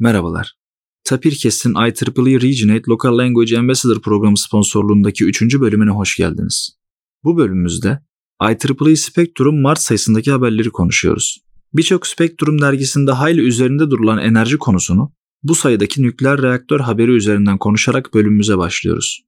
Merhabalar. Tapirkes'in IEEE Regionate Local Language Ambassador programı sponsorluğundaki 3. bölümüne hoş geldiniz. Bu bölümümüzde IEEE Spectrum Mart sayısındaki haberleri konuşuyoruz. Birçok Spectrum dergisinde hayli üzerinde durulan enerji konusunu bu sayıdaki nükleer reaktör haberi üzerinden konuşarak bölümümüze başlıyoruz.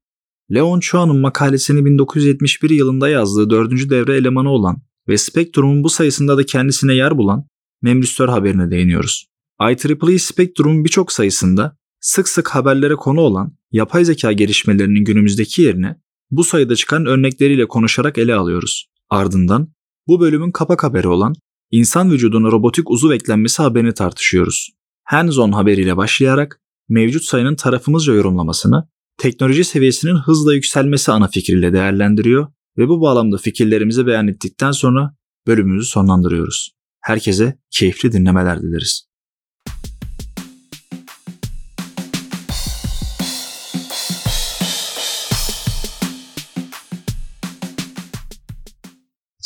Leon Chuan'un makalesini 1971 yılında yazdığı 4. devre elemanı olan ve Spectrum'un bu sayısında da kendisine yer bulan Memristör haberine değiniyoruz. IEEE Spectrum'un birçok sayısında sık sık haberlere konu olan yapay zeka gelişmelerinin günümüzdeki yerini bu sayıda çıkan örnekleriyle konuşarak ele alıyoruz. Ardından bu bölümün kapak haberi olan insan vücuduna robotik uzuv eklenmesi haberini tartışıyoruz. Hands-on haberiyle başlayarak mevcut sayının tarafımızca yorumlamasını, teknoloji seviyesinin hızla yükselmesi ana fikriyle değerlendiriyor ve bu bağlamda fikirlerimizi beyan ettikten sonra bölümümüzü sonlandırıyoruz. Herkese keyifli dinlemeler dileriz.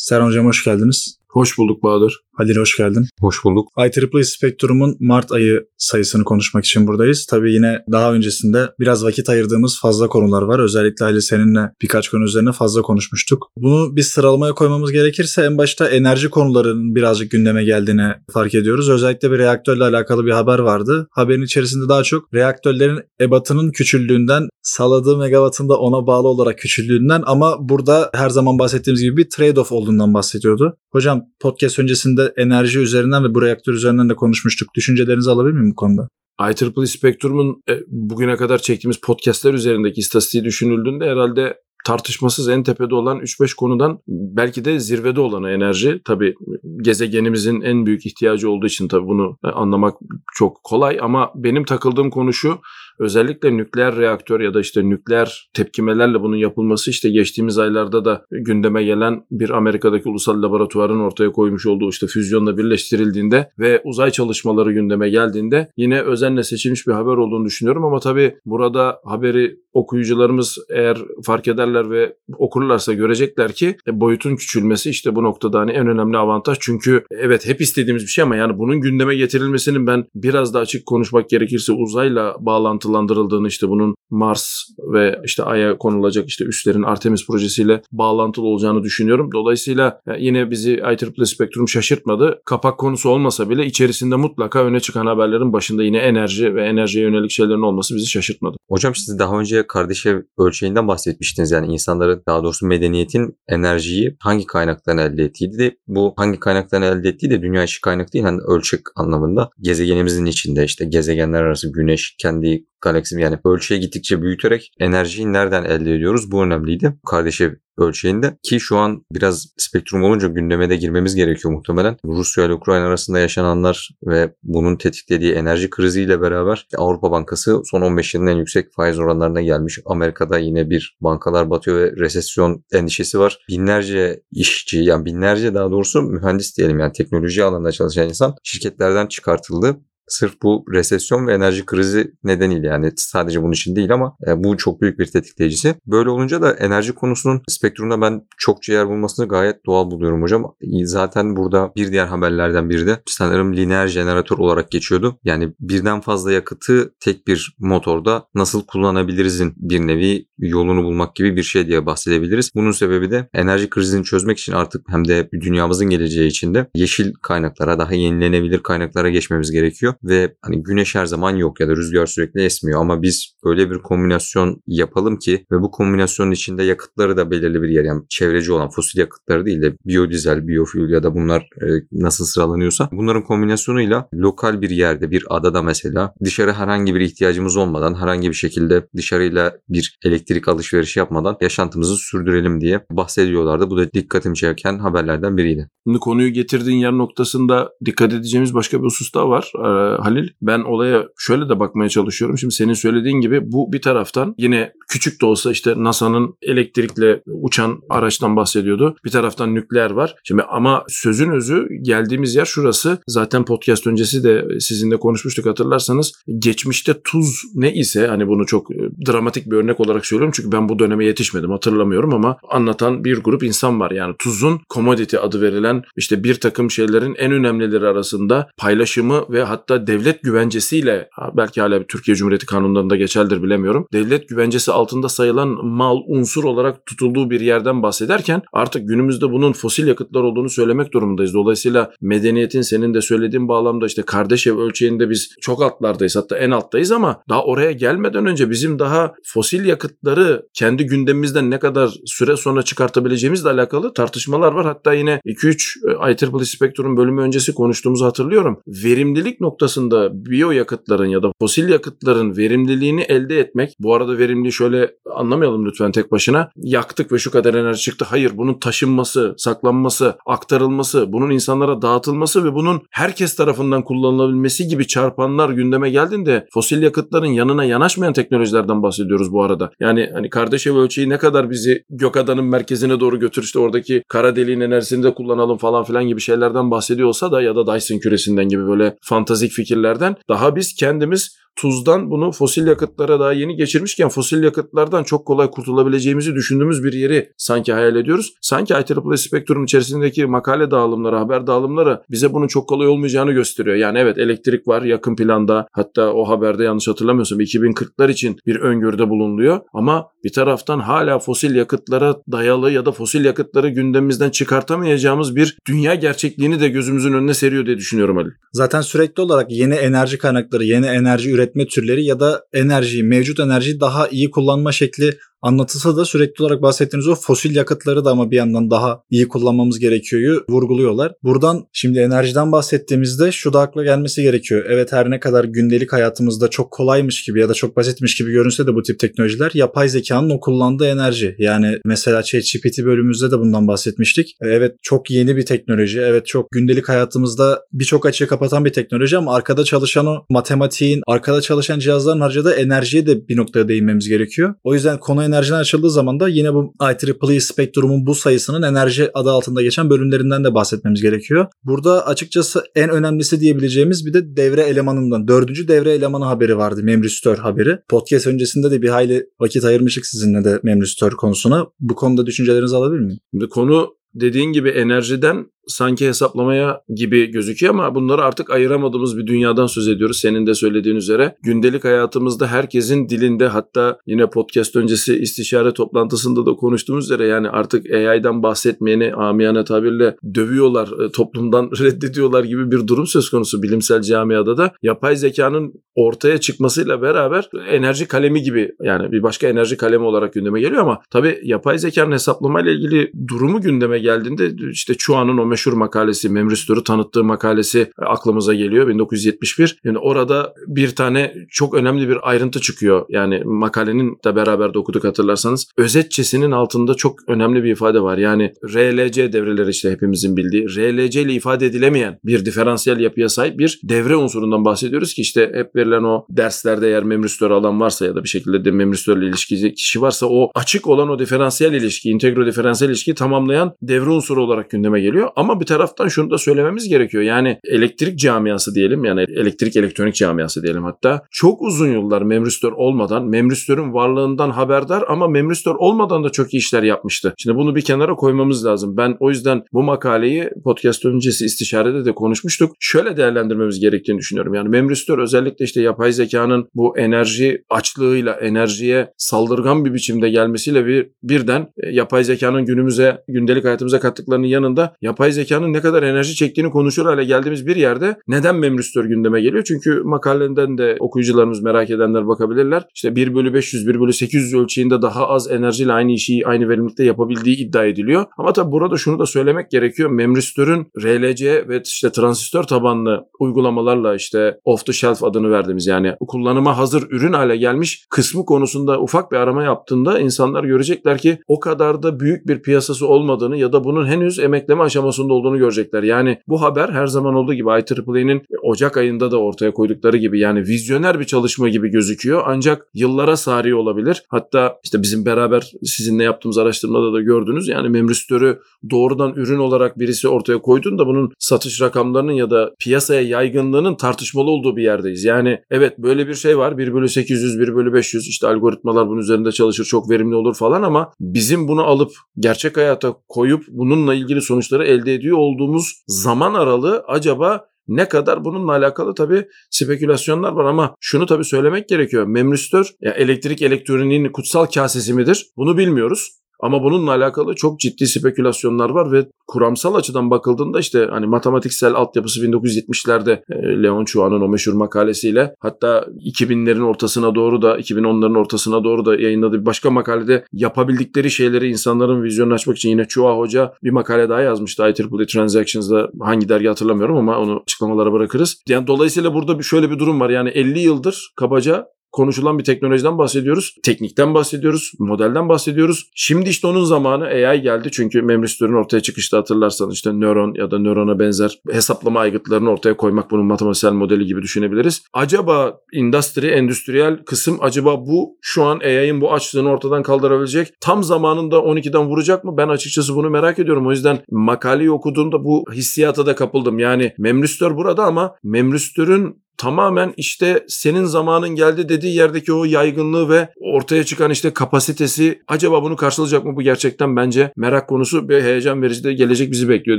Serhan Hocam hoş geldiniz. Hoş bulduk Bahadır. Halil hoş geldin. Hoş bulduk. IEEE Spectrum'un Mart ayı sayısını konuşmak için buradayız. Tabii yine daha öncesinde biraz vakit ayırdığımız fazla konular var. Özellikle Halil seninle birkaç konu üzerine fazla konuşmuştuk. Bunu bir sıralamaya koymamız gerekirse en başta enerji konularının birazcık gündeme geldiğini fark ediyoruz. Özellikle bir reaktörle alakalı bir haber vardı. Haberin içerisinde daha çok reaktörlerin ebatının küçüldüğünden sağladığı megawattın da ona bağlı olarak küçüldüğünden ama burada her zaman bahsettiğimiz gibi bir trade-off olduğundan bahsediyordu. Hocam podcast öncesinde enerji üzerinden ve bu reaktör üzerinden de konuşmuştuk. Düşüncelerinizi alabilir miyim bu konuda? IEEE Spectrum'un e, bugüne kadar çektiğimiz podcastler üzerindeki istatistiği düşünüldüğünde herhalde tartışmasız en tepede olan 3-5 konudan belki de zirvede olan enerji. Tabii gezegenimizin en büyük ihtiyacı olduğu için tabii bunu e, anlamak çok kolay ama benim takıldığım konu şu özellikle nükleer reaktör ya da işte nükleer tepkimelerle bunun yapılması işte geçtiğimiz aylarda da gündeme gelen bir Amerika'daki ulusal laboratuvarın ortaya koymuş olduğu işte füzyonla birleştirildiğinde ve uzay çalışmaları gündeme geldiğinde yine özenle seçilmiş bir haber olduğunu düşünüyorum ama tabii burada haberi okuyucularımız eğer fark ederler ve okurlarsa görecekler ki e, boyutun küçülmesi işte bu noktada hani en önemli avantaj. Çünkü evet hep istediğimiz bir şey ama yani bunun gündeme getirilmesinin ben biraz da açık konuşmak gerekirse uzayla bağlantılandırıldığını işte bunun Mars ve işte Ay'a konulacak işte üslerin Artemis projesiyle bağlantılı olacağını düşünüyorum. Dolayısıyla e, yine bizi IEEE Spectrum şaşırtmadı. Kapak konusu olmasa bile içerisinde mutlaka öne çıkan haberlerin başında yine enerji ve enerjiye yönelik şeylerin olması bizi şaşırtmadı. Hocam siz daha önce kardeş ev ölçeğinden bahsetmiştiniz. Yani insanların daha doğrusu medeniyetin enerjiyi hangi kaynaktan elde ettiği de bu hangi kaynaktan elde ettiği de dünya işi kaynak değil. Yani ölçek anlamında gezegenimizin içinde işte gezegenler arası güneş kendi galaksim yani ölçeğe gittikçe büyüterek enerjiyi nereden elde ediyoruz bu önemliydi. Kardeşi ölçeğinde ki şu an biraz spektrum olunca gündeme de girmemiz gerekiyor muhtemelen. Rusya ile Ukrayna arasında yaşananlar ve bunun tetiklediği enerji kriziyle beraber Avrupa Bankası son 15 yılın en yüksek faiz oranlarına gelmiş. Amerika'da yine bir bankalar batıyor ve resesyon endişesi var. Binlerce işçi yani binlerce daha doğrusu mühendis diyelim yani teknoloji alanında çalışan insan şirketlerden çıkartıldı Sırf bu resesyon ve enerji krizi nedeniyle yani sadece bunun için değil ama e, bu çok büyük bir tetikleyicisi. Böyle olunca da enerji konusunun spektrumda ben çokça yer bulmasını gayet doğal buluyorum hocam. Zaten burada bir diğer haberlerden biri de sanırım lineer jeneratör olarak geçiyordu. Yani birden fazla yakıtı tek bir motorda nasıl kullanabilirizin bir nevi yolunu bulmak gibi bir şey diye bahsedebiliriz. Bunun sebebi de enerji krizini çözmek için artık hem de dünyamızın geleceği için de yeşil kaynaklara daha yenilenebilir kaynaklara geçmemiz gerekiyor ve hani güneş her zaman yok ya da rüzgar sürekli esmiyor ama biz öyle bir kombinasyon yapalım ki ve bu kombinasyonun içinde yakıtları da belirli bir yer yani çevreci olan fosil yakıtları değil de biyodizel, biyofuel ya da bunlar e, nasıl sıralanıyorsa bunların kombinasyonuyla lokal bir yerde bir adada mesela dışarı herhangi bir ihtiyacımız olmadan herhangi bir şekilde dışarıyla bir elektrik alışverişi yapmadan yaşantımızı sürdürelim diye bahsediyorlardı. Bu da dikkatimi çeken haberlerden biriydi. Şimdi konuyu getirdiğin yer noktasında dikkat edeceğimiz başka bir husus daha var. Ee, Halil. Ben olaya şöyle de bakmaya çalışıyorum. Şimdi senin söylediğin gibi bu bir taraftan yine küçük de olsa işte NASA'nın elektrikle uçan araçtan bahsediyordu. Bir taraftan nükleer var. Şimdi ama sözün özü geldiğimiz yer şurası. Zaten podcast öncesi de sizinle konuşmuştuk hatırlarsanız. Geçmişte tuz ne ise hani bunu çok e, dramatik bir örnek olarak söylüyorum çünkü ben bu döneme yetişmedim hatırlamıyorum ama anlatan bir grup insan var. Yani tuzun commodity adı verilen işte bir takım şeylerin en önemlileri arasında paylaşımı ve hatta devlet güvencesiyle belki hala bir Türkiye Cumhuriyeti kanunlarında geçerlidir bilemiyorum. Devlet güvencesi altında sayılan mal unsur olarak tutulduğu bir yerden bahsederken artık günümüzde bunun fosil yakıtlar olduğunu söylemek durumundayız. Dolayısıyla medeniyetin senin de söylediğin bağlamda işte kardeş ev ölçeğinde biz çok altlardayız hatta en alttayız ama daha oraya gelmeden önce bizim daha fosil yakıtları kendi gündemimizden ne kadar süre sonra çıkartabileceğimizle alakalı tartışmalar var. Hatta yine 2-3 IEEE Spectrum bölümü öncesi konuştuğumuzu hatırlıyorum. Verimlilik noktasında biyo yakıtların ya da fosil yakıtların verimliliğini elde etmek bu arada verimliliği şöyle anlamayalım lütfen tek başına. Yaktık ve şu kadar enerji çıktı. Hayır bunun taşınması, saklanması, aktarılması, bunun insanlara dağıtılması ve bunun herkes tarafından kullanılabilmesi gibi çarpanlar gündeme geldiğinde fosil yakıtların yanına yanaşmayan teknolojilerden bahsediyoruz bu arada. Yani hani kardeş ev ölçeği ne kadar bizi Gökada'nın merkezine doğru götür işte oradaki kara deliğin enerjisini de kullanalım falan filan gibi şeylerden bahsediyor olsa da ya da Dyson küresinden gibi böyle fantazik fikirlerden daha biz kendimiz tuzdan bunu fosil yakıtlara daha yeni geçirmişken fosil yakıtlardan çok kolay kurtulabileceğimizi düşündüğümüz bir yeri sanki hayal ediyoruz. Sanki IEEE Spectrum içerisindeki makale dağılımları, haber dağılımları bize bunun çok kolay olmayacağını gösteriyor. Yani evet elektrik var yakın planda hatta o haberde yanlış hatırlamıyorsam 2040'lar için bir öngörüde bulunuluyor ama bir taraftan hala fosil yakıtlara dayalı ya da fosil yakıtları gündemimizden çıkartamayacağımız bir dünya gerçekliğini de gözümüzün önüne seriyor diye düşünüyorum Ali. Zaten sürekli olarak yeni enerji kaynakları, yeni enerji üretme türleri ya da enerjiyi, mevcut enerjiyi daha iyi kullanma şekli anlatılsa da sürekli olarak bahsettiğiniz o fosil yakıtları da ama bir yandan daha iyi kullanmamız gerekiyor vurguluyorlar. Buradan şimdi enerjiden bahsettiğimizde şu da akla gelmesi gerekiyor. Evet her ne kadar gündelik hayatımızda çok kolaymış gibi ya da çok basitmiş gibi görünse de bu tip teknolojiler yapay zekanın o kullandığı enerji. Yani mesela ChatGPT bölümümüzde de bundan bahsetmiştik. E, evet çok yeni bir teknoloji. Evet çok gündelik hayatımızda birçok açığı kapatan bir teknoloji ama arkada çalışan o matematiğin, arkada çalışan cihazların harcadığı enerjiye de bir noktaya değinmemiz gerekiyor. O yüzden konu enerjiden açıldığı zaman da yine bu IEEE spektrumun bu sayısının enerji adı altında geçen bölümlerinden de bahsetmemiz gerekiyor. Burada açıkçası en önemlisi diyebileceğimiz bir de devre elemanından. Dördüncü devre elemanı haberi vardı. Memristör haberi. Podcast öncesinde de bir hayli vakit ayırmıştık sizinle de memristör konusuna. Bu konuda düşüncelerinizi alabilir miyim? Konu dediğin gibi enerjiden sanki hesaplamaya gibi gözüküyor ama bunları artık ayıramadığımız bir dünyadan söz ediyoruz. Senin de söylediğin üzere gündelik hayatımızda herkesin dilinde hatta yine podcast öncesi istişare toplantısında da konuştuğumuz üzere yani artık AI'dan bahsetmeyeni amiyane tabirle dövüyorlar, e, toplumdan reddediyorlar gibi bir durum söz konusu bilimsel camiada da. Yapay zekanın ortaya çıkmasıyla beraber enerji kalemi gibi yani bir başka enerji kalemi olarak gündeme geliyor ama tabii yapay zekanın hesaplamayla ilgili durumu gündeme geldiğinde işte Chua'nın o meşhur makalesi, Memristor'u tanıttığı makalesi aklımıza geliyor 1971. Yani orada bir tane çok önemli bir ayrıntı çıkıyor. Yani makalenin de beraber de okuduk hatırlarsanız. Özetçesinin altında çok önemli bir ifade var. Yani RLC devreleri işte hepimizin bildiği RLC ile ifade edilemeyen bir diferansiyel yapıya sahip bir devre unsurundan bahsediyoruz ki işte hep verilen o derslerde eğer memristör alan varsa ya da bir şekilde de memristörle ilişkili kişi varsa o açık olan o diferansiyel ilişki, integro diferansiyel ilişkiyi tamamlayan devre unsuru olarak gündeme geliyor. Ama ama bir taraftan şunu da söylememiz gerekiyor. Yani elektrik camiası diyelim yani elektrik elektronik camiası diyelim hatta çok uzun yıllar memristör olmadan memristörün varlığından haberdar ama memristör olmadan da çok iyi işler yapmıştı. Şimdi bunu bir kenara koymamız lazım. Ben o yüzden bu makaleyi podcast öncesi istişarede de konuşmuştuk. Şöyle değerlendirmemiz gerektiğini düşünüyorum. Yani memristör özellikle işte yapay zekanın bu enerji açlığıyla enerjiye saldırgan bir biçimde gelmesiyle bir birden e, yapay zekanın günümüze gündelik hayatımıza kattıklarının yanında yapay zekanın ne kadar enerji çektiğini konuşur hale geldiğimiz bir yerde neden memristör gündeme geliyor? Çünkü makalenden de okuyucularımız merak edenler bakabilirler. İşte 1 bölü 500, 1 bölü 800 ölçeğinde daha az enerjiyle aynı işi aynı verimlilikte yapabildiği iddia ediliyor. Ama tabi burada şunu da söylemek gerekiyor. Memristörün RLC ve işte transistör tabanlı uygulamalarla işte off the shelf adını verdiğimiz yani kullanıma hazır ürün hale gelmiş kısmı konusunda ufak bir arama yaptığında insanlar görecekler ki o kadar da büyük bir piyasası olmadığını ya da bunun henüz emekleme aşamasında olduğunu görecekler. Yani bu haber her zaman olduğu gibi IEEE'nin Ocak ayında da ortaya koydukları gibi yani vizyoner bir çalışma gibi gözüküyor ancak yıllara sari olabilir. Hatta işte bizim beraber sizinle yaptığımız araştırmada da gördünüz yani memristörü doğrudan ürün olarak birisi ortaya koyduğunda bunun satış rakamlarının ya da piyasaya yaygınlığının tartışmalı olduğu bir yerdeyiz. Yani evet böyle bir şey var 1 bölü 800 1 bölü 500 işte algoritmalar bunun üzerinde çalışır çok verimli olur falan ama bizim bunu alıp gerçek hayata koyup bununla ilgili sonuçları elde ediyor olduğumuz zaman aralığı acaba ne kadar bununla alakalı tabii spekülasyonlar var ama şunu tabii söylemek gerekiyor. Memristör ya elektrik elektroniğin kutsal kasesi midir? Bunu bilmiyoruz. Ama bununla alakalı çok ciddi spekülasyonlar var ve kuramsal açıdan bakıldığında işte hani matematiksel altyapısı 1970'lerde e, Leon Chuan'ın o meşhur makalesiyle hatta 2000'lerin ortasına doğru da 2010'ların ortasına doğru da yayınladığı bir başka makalede yapabildikleri şeyleri insanların vizyonunu açmak için yine Chua Hoca bir makale daha yazmıştı IEEE Transactions'da hangi dergi hatırlamıyorum ama onu açıklamalara bırakırız. Yani dolayısıyla burada bir şöyle bir durum var yani 50 yıldır kabaca konuşulan bir teknolojiden bahsediyoruz. Teknikten bahsediyoruz. Modelden bahsediyoruz. Şimdi işte onun zamanı AI geldi. Çünkü memristörün ortaya çıkışta hatırlarsanız işte nöron ya da nörona benzer hesaplama aygıtlarını ortaya koymak bunun matematiksel modeli gibi düşünebiliriz. Acaba endüstri, endüstriyel kısım acaba bu şu an AI'ın bu açlığını ortadan kaldırabilecek? Tam zamanında 12'den vuracak mı? Ben açıkçası bunu merak ediyorum. O yüzden makaleyi okuduğumda bu hissiyata da kapıldım. Yani memristör burada ama memristörün tamamen işte senin zamanın geldi dediği yerdeki o yaygınlığı ve ortaya çıkan işte kapasitesi acaba bunu karşılayacak mı bu gerçekten bence merak konusu ve heyecan verici de gelecek bizi bekliyor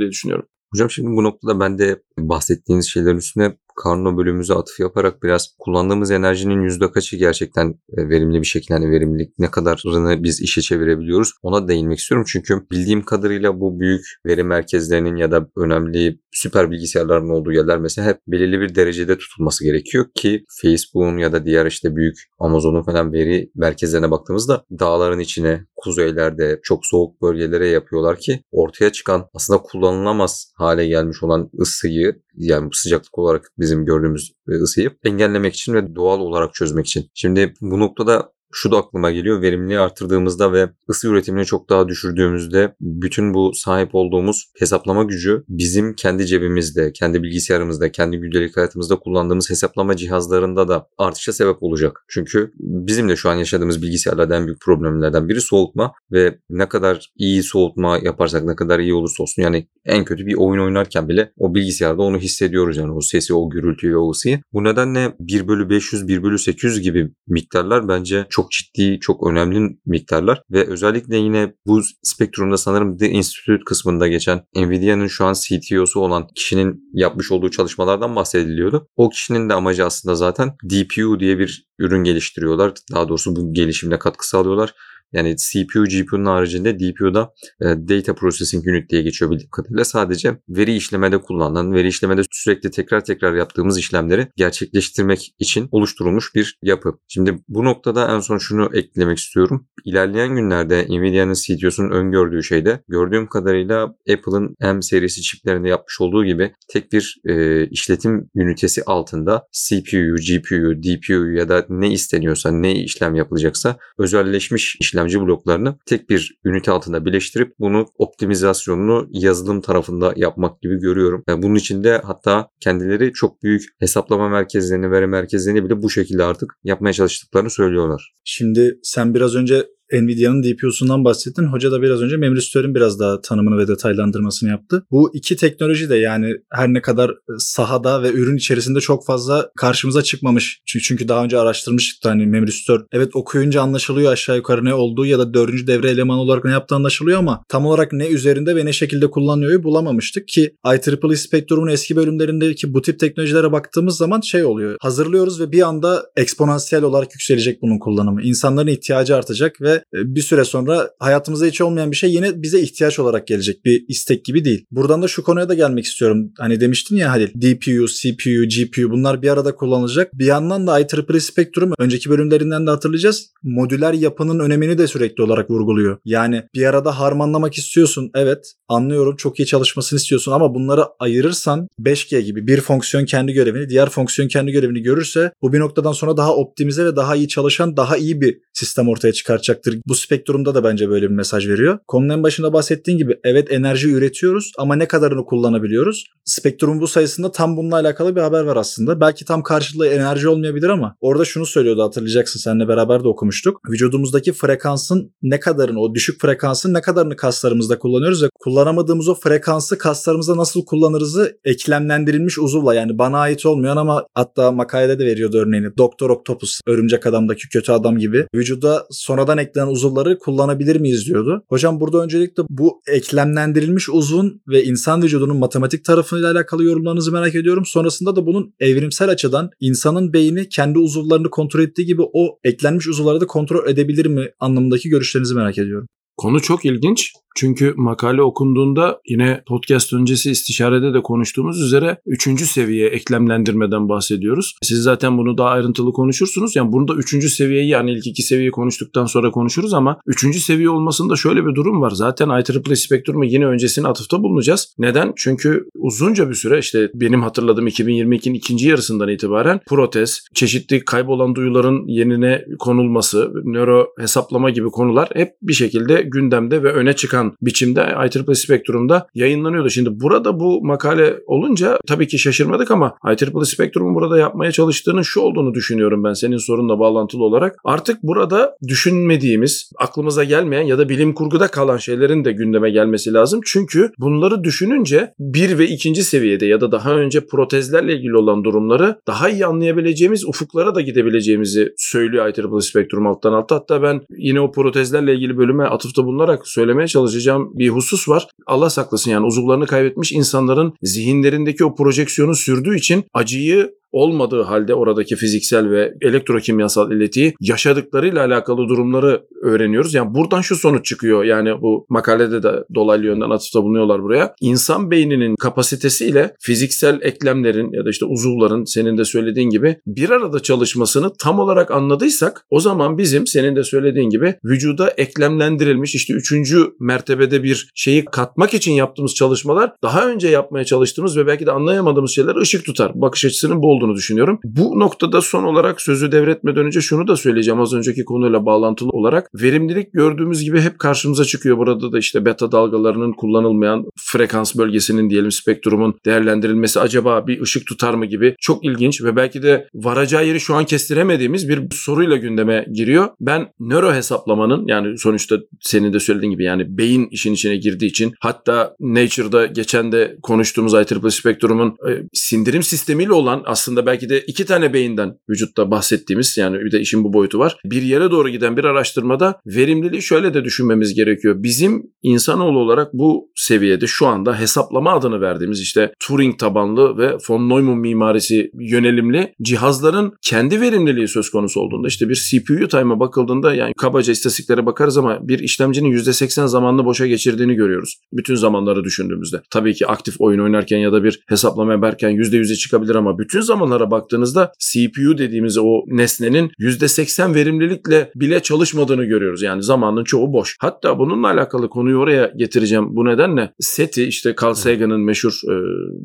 diye düşünüyorum. Hocam şimdi bu noktada ben de bahsettiğiniz şeylerin üstüne Karno bölümümüze atıf yaparak biraz kullandığımız enerjinin yüzde kaçı gerçekten e, verimli bir şekilde hani verimlilik ne kadarını biz işe çevirebiliyoruz ona değinmek istiyorum. Çünkü bildiğim kadarıyla bu büyük veri merkezlerinin ya da önemli süper bilgisayarların olduğu yerler mesela hep belirli bir derecede tutulması gerekiyor ki Facebook'un ya da diğer işte büyük Amazon'un falan veri merkezlerine baktığımızda dağların içine, kuzeylerde, çok soğuk bölgelere yapıyorlar ki ortaya çıkan aslında kullanılamaz hale gelmiş olan ısıyı yani sıcaklık olarak bizim gördüğümüz ısıyı engellemek için ve doğal olarak çözmek için. Şimdi bu noktada şu da aklıma geliyor. Verimliliği artırdığımızda ve ısı üretimini çok daha düşürdüğümüzde bütün bu sahip olduğumuz hesaplama gücü bizim kendi cebimizde, kendi bilgisayarımızda, kendi gündelik hayatımızda kullandığımız hesaplama cihazlarında da artışa sebep olacak. Çünkü bizim de şu an yaşadığımız bilgisayarlardan büyük problemlerden biri soğutma ve ne kadar iyi soğutma yaparsak ne kadar iyi olursa olsun yani en kötü bir oyun oynarken bile o bilgisayarda onu hissediyoruz yani o sesi, o gürültüyü, o ısıyı. Bu nedenle 1 bölü 500, 1 bölü 800 gibi miktarlar bence çok ciddi, çok önemli miktarlar ve özellikle yine bu spektrumda sanırım The Institute kısmında geçen Nvidia'nın şu an CTO'su olan kişinin yapmış olduğu çalışmalardan bahsediliyordu. O kişinin de amacı aslında zaten DPU diye bir ürün geliştiriyorlar. Daha doğrusu bu gelişimde katkı sağlıyorlar yani CPU, GPU'nun haricinde DPU'da e, Data Processing Unit diye geçiyor bildiğim kadarıyla. Sadece veri işlemede kullanılan, veri işlemede sürekli tekrar tekrar yaptığımız işlemleri gerçekleştirmek için oluşturulmuş bir yapı. Şimdi bu noktada en son şunu eklemek istiyorum. İlerleyen günlerde Nvidia'nın CTO'sunun öngördüğü şeyde gördüğüm kadarıyla Apple'ın M serisi çiplerinde yapmış olduğu gibi tek bir e, işletim ünitesi altında CPU'yu, GPU'yu, DPU'yu ya da ne isteniyorsa, ne işlem yapılacaksa özelleşmiş işlem işlemci bloklarını tek bir ünite altında birleştirip bunu optimizasyonunu yazılım tarafında yapmak gibi görüyorum. Yani bunun için de hatta kendileri çok büyük hesaplama merkezlerini, veri merkezlerini bile bu şekilde artık yapmaya çalıştıklarını söylüyorlar. Şimdi sen biraz önce Nvidia'nın DPU'sundan bahsettin. Hoca da biraz önce memristörün biraz daha tanımını ve detaylandırmasını yaptı. Bu iki teknoloji de yani her ne kadar sahada ve ürün içerisinde çok fazla karşımıza çıkmamış. Çünkü daha önce araştırmıştık hani memristör. Evet okuyunca anlaşılıyor aşağı yukarı ne olduğu ya da dördüncü devre elemanı olarak ne yaptığı anlaşılıyor ama tam olarak ne üzerinde ve ne şekilde kullanılıyor bulamamıştık ki IEEE Spectrum'un eski bölümlerindeki bu tip teknolojilere baktığımız zaman şey oluyor. Hazırlıyoruz ve bir anda eksponansiyel olarak yükselecek bunun kullanımı. İnsanların ihtiyacı artacak ve e, bir süre sonra hayatımızda hiç olmayan bir şey yine bize ihtiyaç olarak gelecek. Bir istek gibi değil. Buradan da şu konuya da gelmek istiyorum. Hani demiştin ya Halil DPU, CPU, GPU bunlar bir arada kullanılacak. Bir yandan da IEEE Spectrum önceki bölümlerinden de hatırlayacağız. Modüler yapının önemini de sürekli olarak vurguluyor. Yani bir arada harmanlamak istiyorsun. Evet anlıyorum çok iyi çalışmasını istiyorsun ama bunları ayırırsan 5G gibi bir fonksiyon kendi görevini diğer fonksiyon kendi görevini görürse bu bir noktadan sonra daha optimize ve daha iyi çalışan daha iyi bir sistem ortaya çıkartacaktır. Bu spektrumda da bence böyle bir mesaj veriyor. Konunun en başında bahsettiğin gibi evet enerji üretiyoruz ama ne kadarını kullanabiliyoruz? Spektrumun bu sayısında tam bununla alakalı bir haber var aslında. Belki tam karşılığı enerji olmayabilir ama orada şunu söylüyordu hatırlayacaksın seninle beraber de okumuştuk. Vücudumuzdaki frekansın ne kadarını o düşük frekansın ne kadarını kaslarımızda kullanıyoruz ve kullanamadığımız o frekansı kaslarımızda nasıl kullanırızı eklemlendirilmiş uzuvla yani bana ait olmayan ama hatta makalede de veriyordu örneğini. Doktor Octopus, örümcek adamdaki kötü adam gibi vücuda sonradan eklenen uzuvları kullanabilir miyiz diyordu. Hocam burada öncelikle bu eklemlendirilmiş uzun ve insan vücudunun matematik tarafıyla alakalı yorumlarınızı merak ediyorum. Sonrasında da bunun evrimsel açıdan insanın beyni kendi uzuvlarını kontrol ettiği gibi o eklenmiş uzuvları da kontrol edebilir mi anlamındaki görüşlerinizi merak ediyorum. Konu çok ilginç. Çünkü makale okunduğunda yine podcast öncesi istişarede de konuştuğumuz üzere 3. seviye eklemlendirmeden bahsediyoruz. Siz zaten bunu daha ayrıntılı konuşursunuz. Yani bunu da 3. seviyeyi yani ilk iki seviyeyi konuştuktan sonra konuşuruz ama 3. seviye olmasında şöyle bir durum var. Zaten IEEE Spectrum'u yine öncesine atıfta bulunacağız. Neden? Çünkü uzunca bir süre işte benim hatırladığım 2022'nin ikinci yarısından itibaren protez, çeşitli kaybolan duyuların yenine konulması, nöro hesaplama gibi konular hep bir şekilde gündemde ve öne çıkan biçimde IEEE Spectrum'da yayınlanıyordu. Şimdi burada bu makale olunca tabii ki şaşırmadık ama IEEE Spectrum'un burada yapmaya çalıştığının şu olduğunu düşünüyorum ben senin sorunla bağlantılı olarak. Artık burada düşünmediğimiz, aklımıza gelmeyen ya da bilim kurguda kalan şeylerin de gündeme gelmesi lazım. Çünkü bunları düşününce bir ve ikinci seviyede ya da daha önce protezlerle ilgili olan durumları daha iyi anlayabileceğimiz ufuklara da gidebileceğimizi söylüyor IEEE Spectrum alttan alta. Hatta ben yine o protezlerle ilgili bölüme atıfta bulunarak söylemeye çalışacağım bir husus var. Allah saklasın yani uzuvlarını kaybetmiş insanların zihinlerindeki o projeksiyonu sürdüğü için acıyı olmadığı halde oradaki fiziksel ve elektrokimyasal iletiyi yaşadıklarıyla alakalı durumları öğreniyoruz. Yani buradan şu sonuç çıkıyor. Yani bu makalede de dolaylı yönden atıfta bulunuyorlar buraya. İnsan beyninin kapasitesiyle fiziksel eklemlerin ya da işte uzuvların senin de söylediğin gibi bir arada çalışmasını tam olarak anladıysak o zaman bizim senin de söylediğin gibi vücuda eklemlendirilmiş işte üçüncü mertebede bir şeyi katmak için yaptığımız çalışmalar daha önce yapmaya çalıştığımız ve belki de anlayamadığımız şeyler ışık tutar. Bakış açısının bu olduğunu düşünüyorum. Bu noktada son olarak sözü devretmeden önce şunu da söyleyeceğim az önceki konuyla bağlantılı olarak. Verimlilik gördüğümüz gibi hep karşımıza çıkıyor. Burada da işte beta dalgalarının kullanılmayan frekans bölgesinin diyelim spektrumun değerlendirilmesi acaba bir ışık tutar mı gibi çok ilginç ve belki de varacağı yeri şu an kestiremediğimiz bir soruyla gündeme giriyor. Ben nöro hesaplamanın yani sonuçta senin de söylediğin gibi yani beyin işin içine girdiği için hatta Nature'da geçen de konuştuğumuz IEEE spektrumun e, sindirim sistemiyle olan aslında aslında belki de iki tane beyinden vücutta bahsettiğimiz yani bir de işin bu boyutu var. Bir yere doğru giden bir araştırmada verimliliği şöyle de düşünmemiz gerekiyor. Bizim insanoğlu olarak bu seviyede şu anda hesaplama adını verdiğimiz işte Turing tabanlı ve von Neumann mimarisi yönelimli cihazların kendi verimliliği söz konusu olduğunda işte bir CPU time'a bakıldığında yani kabaca istatistiklere bakarız ama bir işlemcinin %80 zamanını boşa geçirdiğini görüyoruz. Bütün zamanları düşündüğümüzde. Tabii ki aktif oyun oynarken ya da bir hesaplama yaparken %100'e çıkabilir ama bütün zaman zamanlara baktığınızda CPU dediğimiz o nesnenin %80 verimlilikle bile çalışmadığını görüyoruz. Yani zamanın çoğu boş. Hatta bununla alakalı konuyu oraya getireceğim. Bu nedenle SETI işte Carl Sagan'ın meşhur e,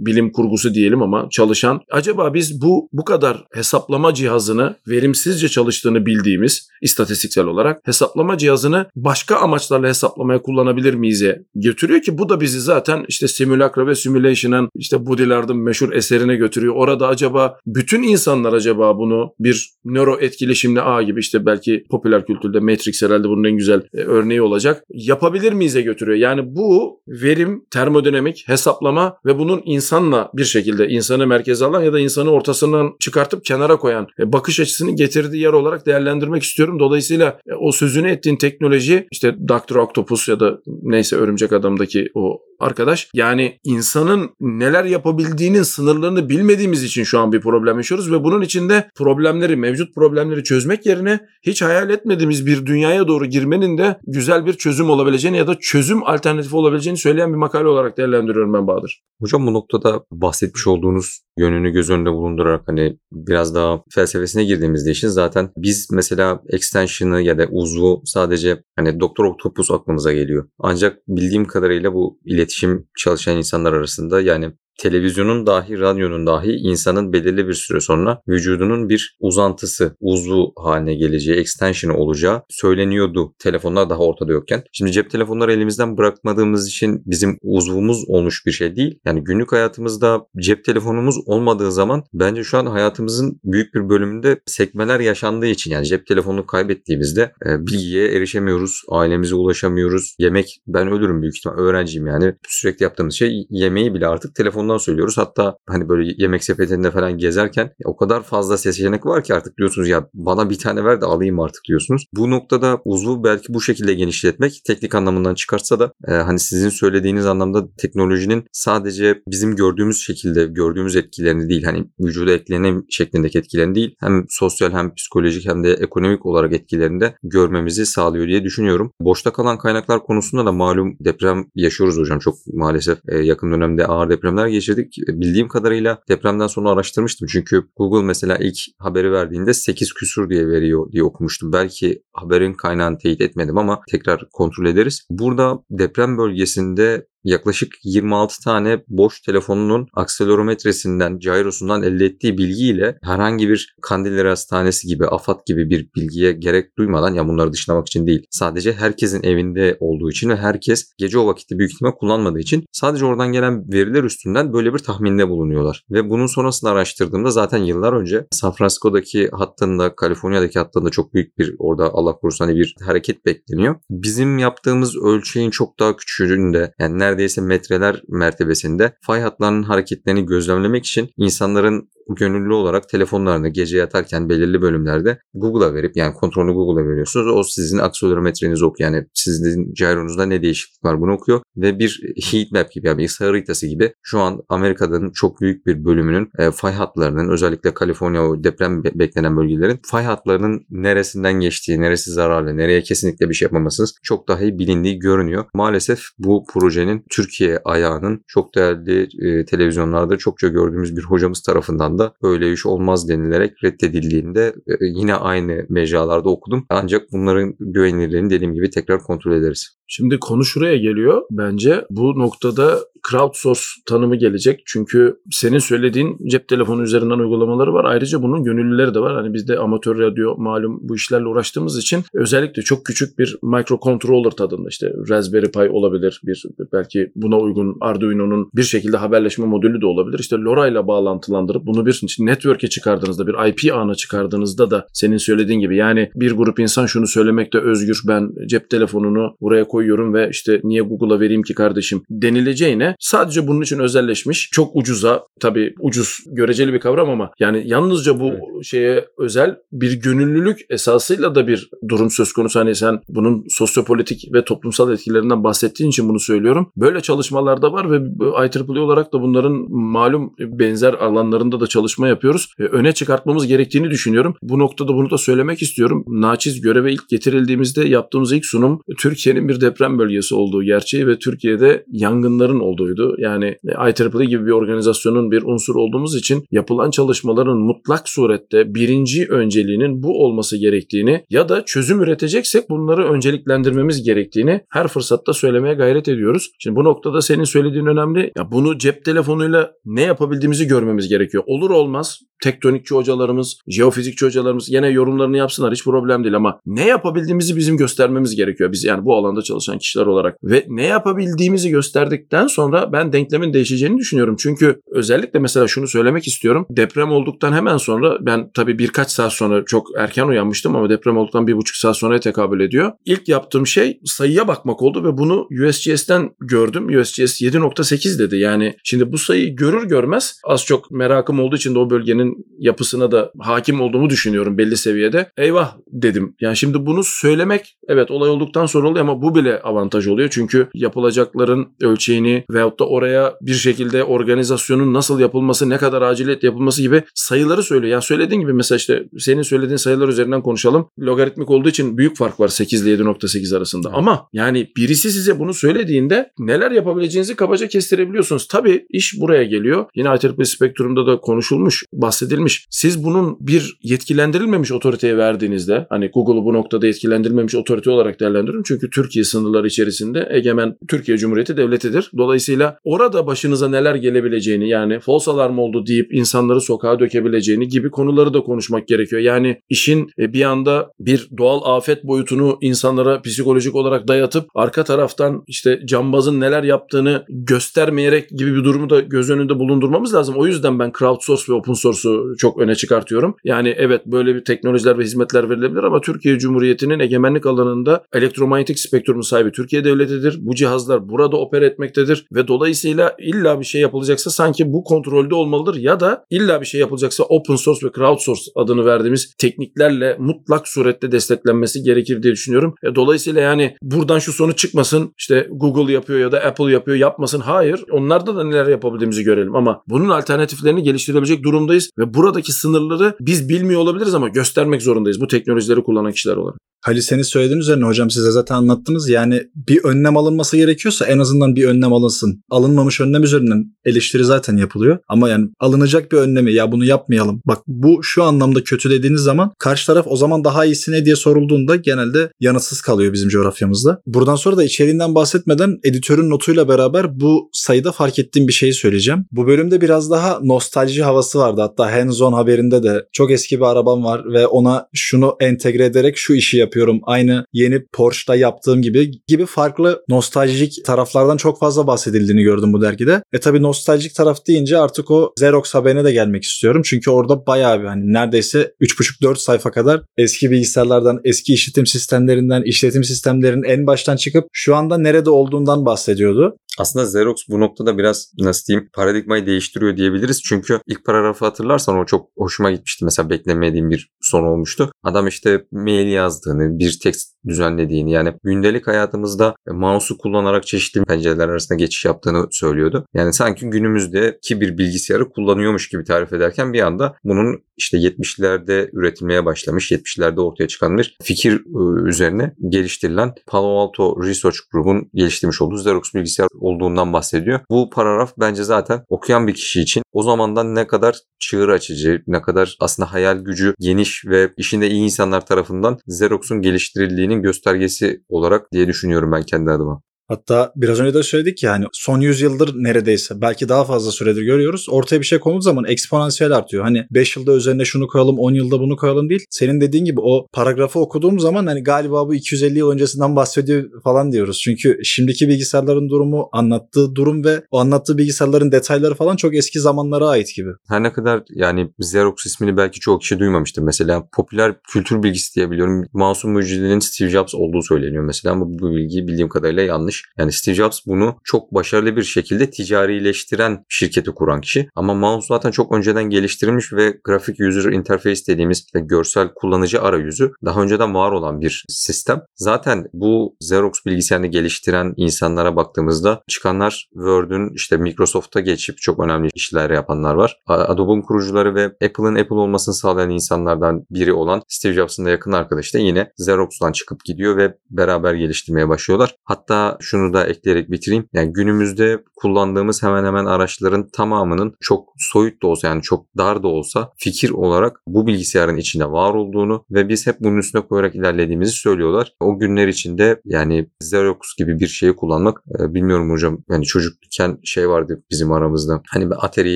bilim kurgusu diyelim ama çalışan acaba biz bu bu kadar hesaplama cihazını verimsizce çalıştığını bildiğimiz istatistiksel olarak hesaplama cihazını başka amaçlarla hesaplamaya kullanabilir miyiz götürüyor ki bu da bizi zaten işte simülakra ve simulation'ın işte Baudrillard'ın meşhur eserine götürüyor. Orada acaba bütün insanlar acaba bunu bir nöro etkileşimli ağ gibi işte belki popüler kültürde Matrix herhalde bunun en güzel e, örneği olacak. Yapabilir miyize götürüyor. Yani bu verim, termodinamik, hesaplama ve bunun insanla bir şekilde insanı merkeze alan ya da insanı ortasından çıkartıp kenara koyan e, bakış açısını getirdiği yer olarak değerlendirmek istiyorum. Dolayısıyla e, o sözünü ettiğin teknoloji işte Dr. Octopus ya da neyse Örümcek Adam'daki o arkadaş. Yani insanın neler yapabildiğinin sınırlarını bilmediğimiz için şu an bir problem yaşıyoruz ve bunun içinde problemleri, mevcut problemleri çözmek yerine hiç hayal etmediğimiz bir dünyaya doğru girmenin de güzel bir çözüm olabileceğini ya da çözüm alternatifi olabileceğini söyleyen bir makale olarak değerlendiriyorum ben Bahadır. Hocam bu noktada bahsetmiş olduğunuz yönünü göz önünde bulundurarak hani biraz daha felsefesine girdiğimizde işin zaten biz mesela extension'ı ya da uzvu sadece hani Doktor Octopus aklımıza geliyor. Ancak bildiğim kadarıyla bu iletişim çalışan insanlar arasında yani televizyonun dahi, radyonun dahi insanın belirli bir süre sonra vücudunun bir uzantısı, uzvu haline geleceği, extension'ı olacağı söyleniyordu telefonlar daha ortada yokken. Şimdi cep telefonları elimizden bırakmadığımız için bizim uzvumuz olmuş bir şey değil. Yani günlük hayatımızda cep telefonumuz olmadığı zaman bence şu an hayatımızın büyük bir bölümünde sekmeler yaşandığı için yani cep telefonunu kaybettiğimizde e, bilgiye erişemiyoruz, ailemize ulaşamıyoruz. Yemek ben ölürüm büyük ihtimal öğrenciyim yani sürekli yaptığımız şey yemeği bile artık telefon telefondan söylüyoruz. Hatta hani böyle yemek sepetinde falan gezerken o kadar fazla seçenek var ki artık diyorsunuz ya bana bir tane ver de alayım artık diyorsunuz. Bu noktada uzvu belki bu şekilde genişletmek teknik anlamından çıkarsa da e, hani sizin söylediğiniz anlamda teknolojinin sadece bizim gördüğümüz şekilde gördüğümüz etkilerini değil hani vücuda eklenen şeklindeki etkilerini değil hem sosyal hem psikolojik hem de ekonomik olarak etkilerini de görmemizi sağlıyor diye düşünüyorum. Boşta kalan kaynaklar konusunda da malum deprem yaşıyoruz hocam çok maalesef e, yakın dönemde ağır depremler geçirdik. Bildiğim kadarıyla depremden sonra araştırmıştım. Çünkü Google mesela ilk haberi verdiğinde 8 küsur diye veriyor diye okumuştum. Belki haberin kaynağını teyit etmedim ama tekrar kontrol ederiz. Burada deprem bölgesinde yaklaşık 26 tane boş telefonunun akselerometresinden, gyrosundan elde ettiği bilgiyle herhangi bir Kandilleri Hastanesi gibi, AFAD gibi bir bilgiye gerek duymadan ya bunları dışlamak için değil. Sadece herkesin evinde olduğu için ve herkes gece o vakitte büyük ihtimal kullanmadığı için sadece oradan gelen veriler üstünden böyle bir tahminde bulunuyorlar. Ve bunun sonrasında araştırdığımda zaten yıllar önce San Francisco'daki hattında, Kaliforniya'daki hattında çok büyük bir orada Allah korusun hani bir hareket bekleniyor. Bizim yaptığımız ölçeğin çok daha küçüğünde yani neredeyse metreler mertebesinde fay hatlarının hareketlerini gözlemlemek için insanların gönüllü olarak telefonlarını gece yatarken belirli bölümlerde Google'a verip yani kontrolünü Google'a veriyorsunuz. O sizin akselerometrenizi okuyor. Yani sizin gyronuzda ne değişiklik var bunu okuyor ve bir heat map gibi yani ısı haritası gibi şu an Amerika'nın çok büyük bir bölümünün e, fay hatlarının özellikle Kaliforniya o deprem be- beklenen bölgelerin fay hatlarının neresinden geçtiği, neresi zararlı, nereye kesinlikle bir şey yapmamasınız çok daha iyi bilindiği görünüyor. Maalesef bu projenin Türkiye ayağının çok değerli e, televizyonlarda çokça gördüğümüz bir hocamız tarafından anda öyle iş olmaz denilerek reddedildiğinde e, yine aynı mecralarda okudum. Ancak bunların güvenilirliğini dediğim gibi tekrar kontrol ederiz. Şimdi konu şuraya geliyor. Bence bu noktada crowdsource tanımı gelecek. Çünkü senin söylediğin cep telefonu üzerinden uygulamaları var. Ayrıca bunun gönüllüleri de var. Hani biz de amatör radyo malum bu işlerle uğraştığımız için özellikle çok küçük bir microcontroller tadında işte Raspberry Pi olabilir. Bir belki buna uygun Arduino'nun bir şekilde haberleşme modülü de olabilir. İşte LoRa ile bağlantılandırıp bunu bir network'e çıkardığınızda bir IP ağına çıkardığınızda da senin söylediğin gibi yani bir grup insan şunu söylemekte özgür ben cep telefonunu buraya koyuyorum ve işte niye Google'a vereyim ki kardeşim denileceğine sadece bunun için özelleşmiş çok ucuza tabii ucuz göreceli bir kavram ama yani yalnızca bu evet. şeye özel bir gönüllülük esasıyla da bir durum söz konusu. Hani sen bunun sosyopolitik ve toplumsal etkilerinden bahsettiğin için bunu söylüyorum. Böyle çalışmalarda var ve IEEE olarak da bunların malum benzer alanlarında da çalışma yapıyoruz. Öne çıkartmamız gerektiğini düşünüyorum. Bu noktada bunu da söylemek istiyorum. Naçiz göreve ilk getirildiğimizde yaptığımız ilk sunum Türkiye'nin bir deprem bölgesi olduğu gerçeği ve Türkiye'de yangınların olduğuydu. Yani IEEE gibi bir organizasyonun bir unsur olduğumuz için yapılan çalışmaların mutlak surette birinci önceliğinin bu olması gerektiğini ya da çözüm üreteceksek bunları önceliklendirmemiz gerektiğini her fırsatta söylemeye gayret ediyoruz. Şimdi bu noktada senin söylediğin önemli. Ya bunu cep telefonuyla ne yapabildiğimizi görmemiz gerekiyor. Olur olmaz tektonikçi hocalarımız, jeofizikçi hocalarımız yine yorumlarını yapsınlar hiç problem değil ama ne yapabildiğimizi bizim göstermemiz gerekiyor. Biz yani bu alanda çalışan kişiler olarak ve ne yapabildiğimizi gösterdikten sonra ben denklemin değişeceğini düşünüyorum. Çünkü özellikle mesela şunu söylemek istiyorum. Deprem olduktan hemen sonra ben tabii birkaç saat sonra çok erken uyanmıştım ama deprem olduktan bir buçuk saat sonraya tekabül ediyor. İlk yaptığım şey sayıya bakmak oldu ve bunu USGS'ten gördüm. USGS 7.8 dedi. Yani şimdi bu sayıyı görür görmez az çok merakım olduğu için de o bölgenin yapısına da hakim olduğumu düşünüyorum belli seviyede. Eyvah dedim. Yani şimdi bunu söylemek evet olay olduktan sonra oluyor ama bu bile avantaj oluyor. Çünkü yapılacakların ölçeğini veyahut da oraya bir şekilde organizasyonun nasıl yapılması, ne kadar aciliyet yapılması gibi sayıları söylüyor. Yani söylediğin gibi mesela işte senin söylediğin sayılar üzerinden konuşalım. Logaritmik olduğu için büyük fark var 8 ile 7.8 arasında. Evet. Ama yani birisi size bunu söylediğinde neler yapabileceğinizi kabaca kestirebiliyorsunuz. Tabii iş buraya geliyor. Yine IEEE Spektrum'da da konuşulmuş, bahsedilmiş. Siz bunun bir yetkilendirilmemiş otoriteye verdiğinizde hani Google'u bu noktada yetkilendirilmemiş otorite olarak değerlendiriyorum. Çünkü Türkiye sınırları içerisinde egemen Türkiye Cumhuriyeti devletidir. Dolayısıyla orada başınıza neler gelebileceğini yani false alarm oldu deyip insanları sokağa dökebileceğini gibi konuları da konuşmak gerekiyor. Yani işin e, bir anda bir doğal afet boyutunu insanlara psikolojik olarak dayatıp arka taraftan işte cambazın neler yaptığını göstermeyerek gibi bir durumu da göz önünde bulundurmamız lazım. O yüzden ben crowdsource ve open source'u çok öne çıkartıyorum. Yani evet böyle bir teknolojiler ve hizmetler verilebilir ama Türkiye Cumhuriyeti'nin egemenlik alanında elektromanyetik spektrumun sahibi Türkiye Devleti'dir. Bu cihazlar burada opera etmektedir ve dolayısıyla illa bir şey yapılacaksa sanki bu kontrolde olmalıdır ya da illa bir şey yapılacaksa open source ve crowdsource adını verdiğimiz tekniklerle mutlak surette desteklenmesi gerekir diye düşünüyorum. E, dolayısıyla yani buradan şu sonuç çıkmasın işte Google yapıyor ya da Apple yapıyor yapmasın. Hayır onlarda da neler yapabildiğimizi görelim ama bunun alternatiflerini geliştirebilecek durumdayız ve buradaki sınırları biz bilmiyor olabiliriz ama göstermek zorundayız bu teknolojileri kullanan kişiler olarak. Halil senin söylediğin üzerine hocam size zaten anlattınız. Yani bir önlem alınması gerekiyorsa en azından bir önlem alınsın. Alınmamış önlem üzerinden eleştiri zaten yapılıyor. Ama yani alınacak bir önlemi ya bunu yapmayalım. Bak bu şu anlamda kötü dediğiniz zaman karşı taraf o zaman daha iyisi ne diye sorulduğunda genelde yanıtsız kalıyor bizim coğrafyamızda. Buradan sonra da içeriğinden bahsetmeden editörün notuyla beraber bu sayıda fark ettiğim bir şeyi söyleyeceğim. Bu bölümde biraz daha nostalji havası vardı. Hatta hands-on haberinde de çok eski bir arabam var ve ona şunu entegre ederek şu işi yapıyorum. Aynı yeni Porsche'da yaptığım gibi gibi farklı nostaljik taraflardan çok fazla bahsedildiğini gördüm bu dergide. E tabi nostaljik taraf deyince artık o Xerox haberine de gelmek istiyorum. Çünkü orada bayağı bir hani neredeyse 3,5-4 sayfa kadar eski bilgisayarlardan, eski işletim sistemlerinden, işletim sistemlerinin en baştan çıkıp şu anda nerede olduğundan bahsediyordu. Aslında Xerox bu noktada biraz nasıl diyeyim paradigmayı değiştiriyor diyebiliriz. Çünkü ilk paragrafı hatırlarsan o çok hoşuma gitmişti. Mesela beklemediğim bir son olmuştu. Adam işte mail yazdığını, bir tekst düzenlediğini yani gündelik hayatımızda mouse'u kullanarak çeşitli pencereler arasında geçiş yaptığını söylüyordu. Yani sanki günümüzdeki bir bilgisayarı kullanıyormuş gibi tarif ederken bir anda bunun işte 70'lerde üretilmeye başlamış, 70'lerde ortaya çıkan bir fikir ıı, üzerine geliştirilen Palo Alto Research Group'un geliştirmiş olduğu Xerox bilgisayar olduğundan bahsediyor. Bu paragraf bence zaten okuyan bir kişi için o zamandan ne kadar çığır açıcı, ne kadar aslında hayal gücü geniş ve işinde iyi insanlar tarafından Xerox'un geliştirildiğinin göstergesi olarak diye düşünüyorum ben kendi adıma. Hatta biraz önce de söyledik ya hani son 100 yıldır neredeyse belki daha fazla süredir görüyoruz. Ortaya bir şey konulduğu zaman eksponansiyel artıyor. Hani 5 yılda üzerine şunu koyalım 10 yılda bunu koyalım değil. Senin dediğin gibi o paragrafı okuduğum zaman hani galiba bu 250 yıl öncesinden bahsediyor falan diyoruz. Çünkü şimdiki bilgisayarların durumu, anlattığı durum ve o anlattığı bilgisayarların detayları falan çok eski zamanlara ait gibi. Her ne kadar yani Xerox ismini belki çok kişi duymamıştır. Mesela popüler kültür bilgisi diye biliyorum. Masum mucizenin Steve Jobs olduğu söyleniyor mesela ama bu bilgi bildiğim kadarıyla yanlış. Yani Steve Jobs bunu çok başarılı bir şekilde ticarileştiren şirketi kuran kişi. Ama mouse zaten çok önceden geliştirilmiş ve grafik user interface dediğimiz işte görsel kullanıcı arayüzü daha önceden var olan bir sistem. Zaten bu Xerox bilgisayarını geliştiren insanlara baktığımızda çıkanlar Word'ün işte Microsoft'a geçip çok önemli işler yapanlar var. Adobe'un kurucuları ve Apple'ın Apple olmasını sağlayan insanlardan biri olan Steve Jobs'ın da yakın arkadaşı da yine Xerox'tan çıkıp gidiyor ve beraber geliştirmeye başlıyorlar. Hatta şunu da ekleyerek bitireyim. Yani günümüzde kullandığımız hemen hemen araçların tamamının çok soyut da olsa yani çok dar da olsa fikir olarak bu bilgisayarın içinde var olduğunu ve biz hep bunun üstüne koyarak ilerlediğimizi söylüyorlar. O günler içinde yani Xerox gibi bir şeyi kullanmak e, bilmiyorum hocam yani çocukken şey vardı bizim aramızda. Hani ben Atari'ye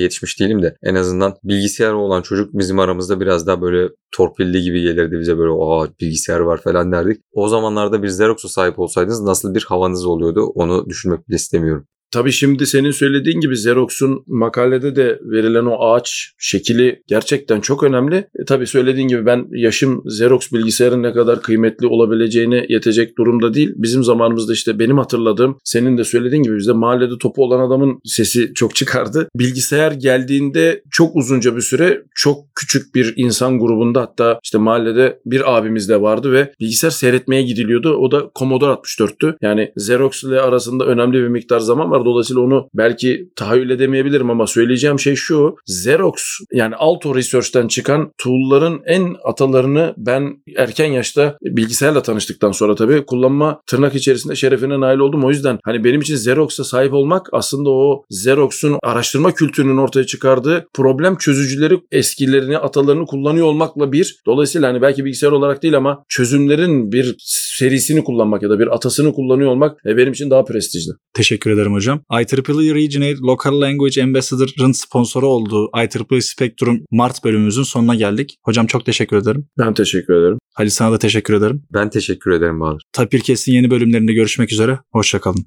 yetişmiş değilim de en azından bilgisayar olan çocuk bizim aramızda biraz daha böyle torpilli gibi gelirdi bize böyle aa bilgisayar var falan derdik. O zamanlarda bir Xerox'a sahip olsaydınız nasıl bir havanız oluyordu onu düşünmek bile istemiyorum. Tabii şimdi senin söylediğin gibi Xerox'un makalede de verilen o ağaç şekli gerçekten çok önemli. E, tabii söylediğin gibi ben yaşım Xerox bilgisayarın ne kadar kıymetli olabileceğine yetecek durumda değil. Bizim zamanımızda işte benim hatırladığım senin de söylediğin gibi bizde mahallede topu olan adamın sesi çok çıkardı. Bilgisayar geldiğinde çok uzunca bir süre çok küçük bir insan grubunda hatta işte mahallede bir abimiz de vardı ve bilgisayar seyretmeye gidiliyordu. O da Commodore 64'tü. Yani Xerox ile arasında önemli bir miktar zaman var. Dolayısıyla onu belki tahayyül edemeyebilirim ama söyleyeceğim şey şu. Xerox yani Alto Research'ten çıkan tool'ların en atalarını ben erken yaşta bilgisayarla tanıştıktan sonra tabii kullanma tırnak içerisinde şerefine nail oldum. O yüzden hani benim için Xerox'a sahip olmak aslında o Xerox'un araştırma kültürünün ortaya çıkardığı problem çözücüleri eskilerini, atalarını kullanıyor olmakla bir. Dolayısıyla hani belki bilgisayar olarak değil ama çözümlerin bir serisini kullanmak ya da bir atasını kullanıyor olmak e, benim için daha prestijli. Teşekkür ederim hocam. IEEE Regionate Local Language Ambassador'ın sponsoru olduğu IEEE Spectrum Mart bölümümüzün sonuna geldik. Hocam çok teşekkür ederim. Ben teşekkür ederim. Halil sana da teşekkür ederim. Ben teşekkür ederim Bahadır. Tapir Kes'in yeni bölümlerinde görüşmek üzere. Hoşçakalın.